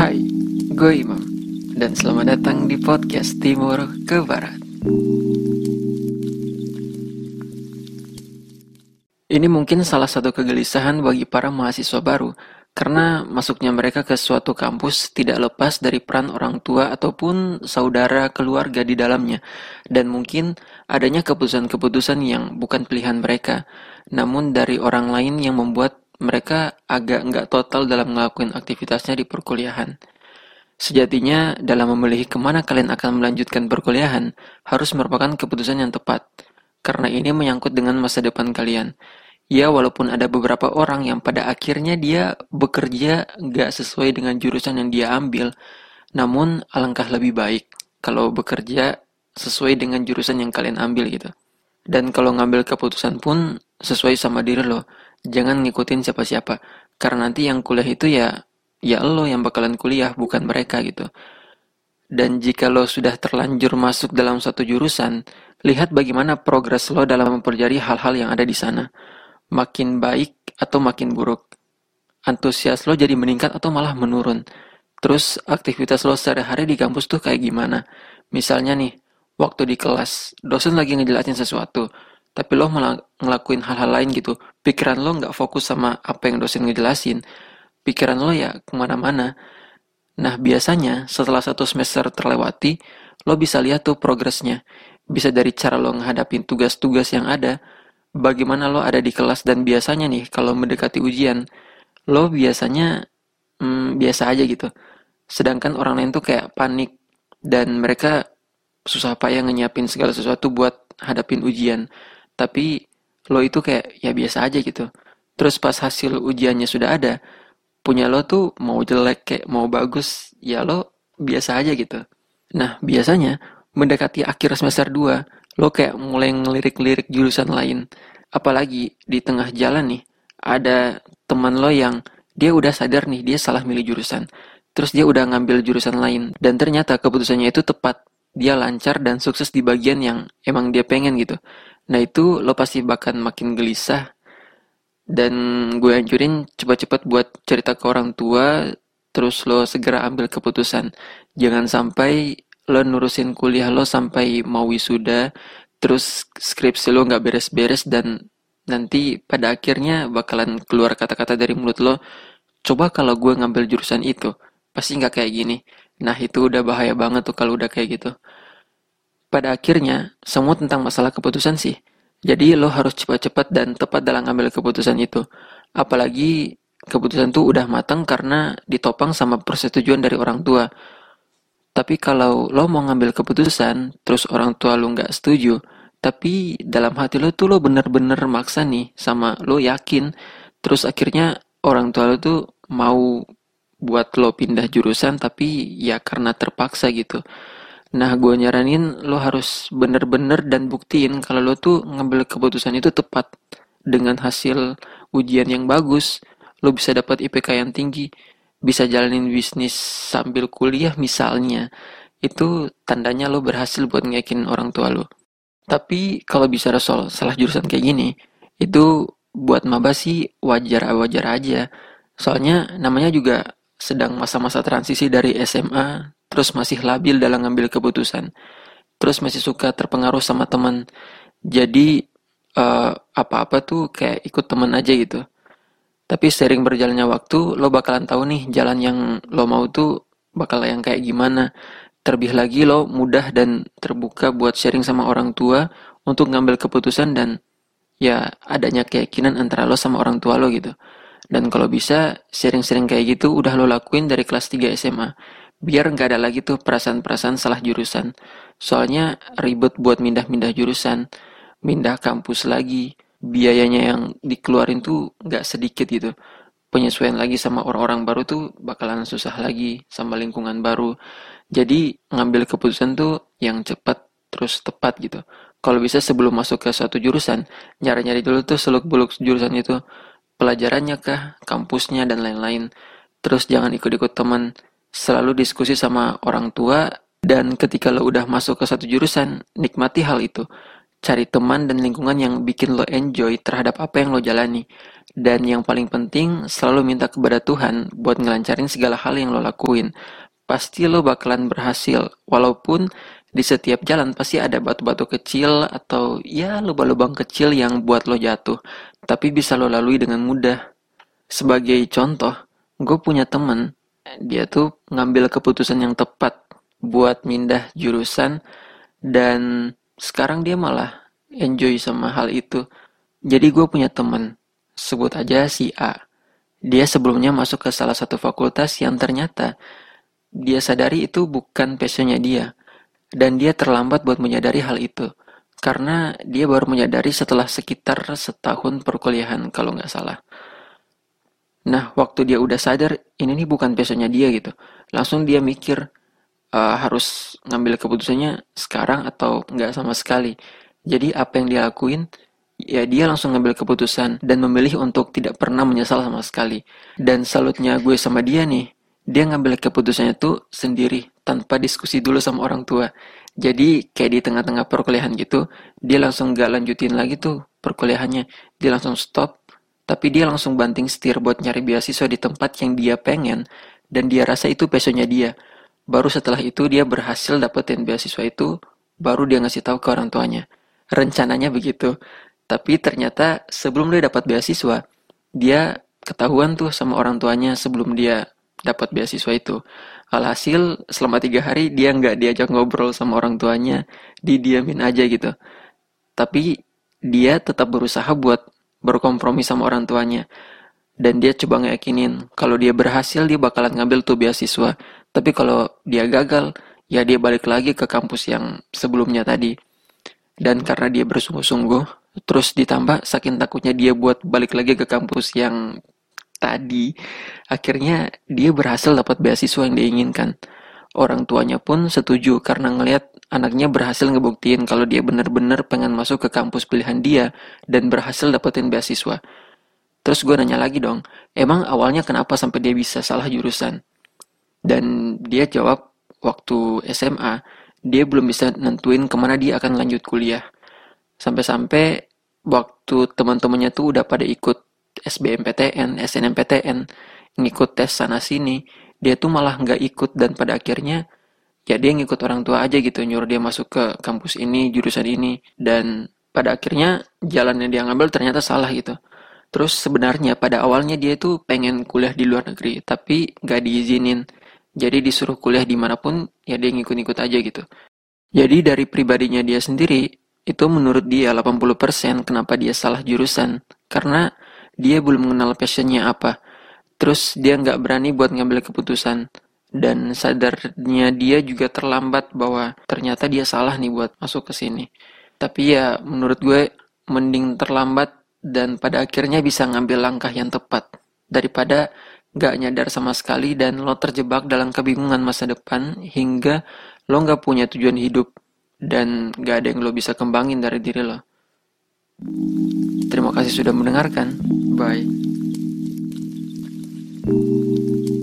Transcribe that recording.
Hai, gue Imam dan selamat datang di podcast Timur ke Barat. Ini mungkin salah satu kegelisahan bagi para mahasiswa baru karena masuknya mereka ke suatu kampus tidak lepas dari peran orang tua ataupun saudara keluarga di dalamnya dan mungkin adanya keputusan-keputusan yang bukan pilihan mereka namun dari orang lain yang membuat mereka agak nggak total dalam ngelakuin aktivitasnya di perkuliahan. Sejatinya, dalam memilih ke mana kalian akan melanjutkan perkuliahan, harus merupakan keputusan yang tepat, karena ini menyangkut dengan masa depan kalian. Ya, walaupun ada beberapa orang yang pada akhirnya dia bekerja nggak sesuai dengan jurusan yang dia ambil, namun alangkah lebih baik kalau bekerja sesuai dengan jurusan yang kalian ambil gitu. Dan kalau ngambil keputusan pun sesuai sama diri lo, jangan ngikutin siapa-siapa. Karena nanti yang kuliah itu ya ya lo yang bakalan kuliah bukan mereka gitu. Dan jika lo sudah terlanjur masuk dalam satu jurusan lihat bagaimana progres lo dalam mempelajari hal-hal yang ada di sana. Makin baik atau makin buruk. Antusias lo jadi meningkat atau malah menurun. Terus aktivitas lo sehari-hari di kampus tuh kayak gimana? Misalnya nih waktu di kelas dosen lagi ngejelasin sesuatu tapi lo malah ngelakuin hal-hal lain gitu. Pikiran lo nggak fokus sama apa yang dosen ngejelasin. Pikiran lo ya ke mana-mana. Nah biasanya setelah satu semester terlewati lo bisa lihat tuh progresnya. Bisa dari cara lo menghadapi tugas-tugas yang ada bagaimana lo ada di kelas dan biasanya nih kalau mendekati ujian lo biasanya hmm, biasa aja gitu. Sedangkan orang lain tuh kayak panik dan mereka susah payah nyiapin segala sesuatu buat hadapin ujian. Tapi lo itu kayak ya biasa aja gitu. Terus pas hasil ujiannya sudah ada punya lo tuh mau jelek kayak mau bagus ya lo biasa aja gitu. Nah biasanya mendekati akhir semester 2 lo kayak mulai ngelirik-lirik jurusan lain. Apalagi di tengah jalan nih ada teman lo yang dia udah sadar nih dia salah milih jurusan. Terus dia udah ngambil jurusan lain. Dan ternyata keputusannya itu tepat. Dia lancar dan sukses di bagian yang emang dia pengen gitu Nah itu lo pasti bahkan makin gelisah dan gue anjurin cepat-cepat buat cerita ke orang tua terus lo segera ambil keputusan. Jangan sampai lo nurusin kuliah lo sampai mau wisuda terus skripsi lo nggak beres-beres dan nanti pada akhirnya bakalan keluar kata-kata dari mulut lo coba kalau gue ngambil jurusan itu pasti nggak kayak gini nah itu udah bahaya banget tuh kalau udah kayak gitu pada akhirnya, semua tentang masalah keputusan sih. Jadi lo harus cepat-cepat dan tepat dalam ngambil keputusan itu. Apalagi keputusan itu udah matang karena ditopang sama persetujuan dari orang tua. Tapi kalau lo mau ngambil keputusan, terus orang tua lo nggak setuju, tapi dalam hati lo tuh lo bener-bener maksa nih sama lo yakin, terus akhirnya orang tua lo tuh mau buat lo pindah jurusan tapi ya karena terpaksa gitu. Nah, gue nyaranin lo harus bener-bener dan buktiin kalau lo tuh ngambil keputusan itu tepat. Dengan hasil ujian yang bagus, lo bisa dapat IPK yang tinggi, bisa jalanin bisnis sambil kuliah misalnya. Itu tandanya lo berhasil buat ngeyakin orang tua lo. Tapi kalau bisa soal salah jurusan kayak gini, itu buat maba sih wajar-wajar aja. Soalnya namanya juga sedang masa-masa transisi dari SMA terus masih labil dalam ngambil keputusan, terus masih suka terpengaruh sama teman. Jadi uh, apa-apa tuh kayak ikut teman aja gitu. Tapi sering berjalannya waktu, lo bakalan tahu nih jalan yang lo mau tuh bakal yang kayak gimana. Terlebih lagi lo mudah dan terbuka buat sharing sama orang tua untuk ngambil keputusan dan ya adanya keyakinan antara lo sama orang tua lo gitu. Dan kalau bisa sharing-sharing kayak gitu udah lo lakuin dari kelas 3 SMA biar nggak ada lagi tuh perasaan-perasaan salah jurusan. Soalnya ribet buat mindah-mindah jurusan, mindah kampus lagi, biayanya yang dikeluarin tuh nggak sedikit gitu. Penyesuaian lagi sama orang-orang baru tuh bakalan susah lagi sama lingkungan baru. Jadi ngambil keputusan tuh yang cepat terus tepat gitu. Kalau bisa sebelum masuk ke suatu jurusan, nyari-nyari dulu tuh seluk-beluk jurusan itu. Pelajarannya kah, kampusnya, dan lain-lain. Terus jangan ikut-ikut teman selalu diskusi sama orang tua dan ketika lo udah masuk ke satu jurusan nikmati hal itu cari teman dan lingkungan yang bikin lo enjoy terhadap apa yang lo jalani. Dan yang paling penting, selalu minta kepada Tuhan buat ngelancarin segala hal yang lo lakuin. Pasti lo bakalan berhasil, walaupun di setiap jalan pasti ada batu-batu kecil atau ya lubang-lubang kecil yang buat lo jatuh, tapi bisa lo lalui dengan mudah. Sebagai contoh, gue punya temen, dia tuh ngambil keputusan yang tepat buat mindah jurusan dan sekarang dia malah enjoy sama hal itu. Jadi gue punya temen, sebut aja si A. Dia sebelumnya masuk ke salah satu fakultas yang ternyata dia sadari itu bukan passionnya dia dan dia terlambat buat menyadari hal itu. Karena dia baru menyadari setelah sekitar setahun perkuliahan kalau nggak salah. Nah, waktu dia udah sadar, ini nih bukan passionnya dia gitu. Langsung dia mikir, uh, harus ngambil keputusannya sekarang atau nggak sama sekali. Jadi apa yang dia lakuin, ya dia langsung ngambil keputusan dan memilih untuk tidak pernah menyesal sama sekali. Dan salutnya gue sama dia nih, dia ngambil keputusannya tuh sendiri tanpa diskusi dulu sama orang tua. Jadi kayak di tengah-tengah perkuliahan gitu, dia langsung gak lanjutin lagi tuh perkuliahannya. Dia langsung stop, tapi dia langsung banting setir buat nyari beasiswa di tempat yang dia pengen dan dia rasa itu passionnya dia. Baru setelah itu dia berhasil dapetin beasiswa itu, baru dia ngasih tahu ke orang tuanya. Rencananya begitu. Tapi ternyata sebelum dia dapat beasiswa, dia ketahuan tuh sama orang tuanya sebelum dia dapat beasiswa itu. Alhasil selama tiga hari dia nggak diajak ngobrol sama orang tuanya, didiamin aja gitu. Tapi dia tetap berusaha buat berkompromi sama orang tuanya. Dan dia coba ngeyakinin kalau dia berhasil dia bakalan ngambil tuh beasiswa. Tapi kalau dia gagal, ya dia balik lagi ke kampus yang sebelumnya tadi. Dan karena dia bersungguh-sungguh, terus ditambah saking takutnya dia buat balik lagi ke kampus yang tadi, akhirnya dia berhasil dapat beasiswa yang diinginkan. Orang tuanya pun setuju karena ngelihat anaknya berhasil ngebuktiin kalau dia benar-benar pengen masuk ke kampus pilihan dia dan berhasil dapetin beasiswa. Terus gue nanya lagi dong, emang awalnya kenapa sampai dia bisa salah jurusan? Dan dia jawab waktu SMA, dia belum bisa nentuin ke mana dia akan lanjut kuliah. Sampai-sampai waktu teman-temannya tuh udah pada ikut SBMPTN, SNMPTN, ngikut tes sana sini, dia tuh malah nggak ikut dan pada akhirnya ya dia ngikut orang tua aja gitu nyuruh dia masuk ke kampus ini jurusan ini dan pada akhirnya jalan yang dia ngambil ternyata salah gitu. Terus sebenarnya pada awalnya dia tuh pengen kuliah di luar negeri tapi nggak diizinin. Jadi disuruh kuliah di mana pun ya dia ngikut-ngikut aja gitu. Jadi dari pribadinya dia sendiri itu menurut dia 80% kenapa dia salah jurusan karena dia belum mengenal passionnya apa. Terus dia nggak berani buat ngambil keputusan. Dan sadarnya dia juga terlambat bahwa ternyata dia salah nih buat masuk ke sini. Tapi ya menurut gue mending terlambat dan pada akhirnya bisa ngambil langkah yang tepat. Daripada nggak nyadar sama sekali dan lo terjebak dalam kebingungan masa depan hingga lo nggak punya tujuan hidup dan nggak ada yang lo bisa kembangin dari diri lo. Terima kasih sudah mendengarkan. Bye. Thank you.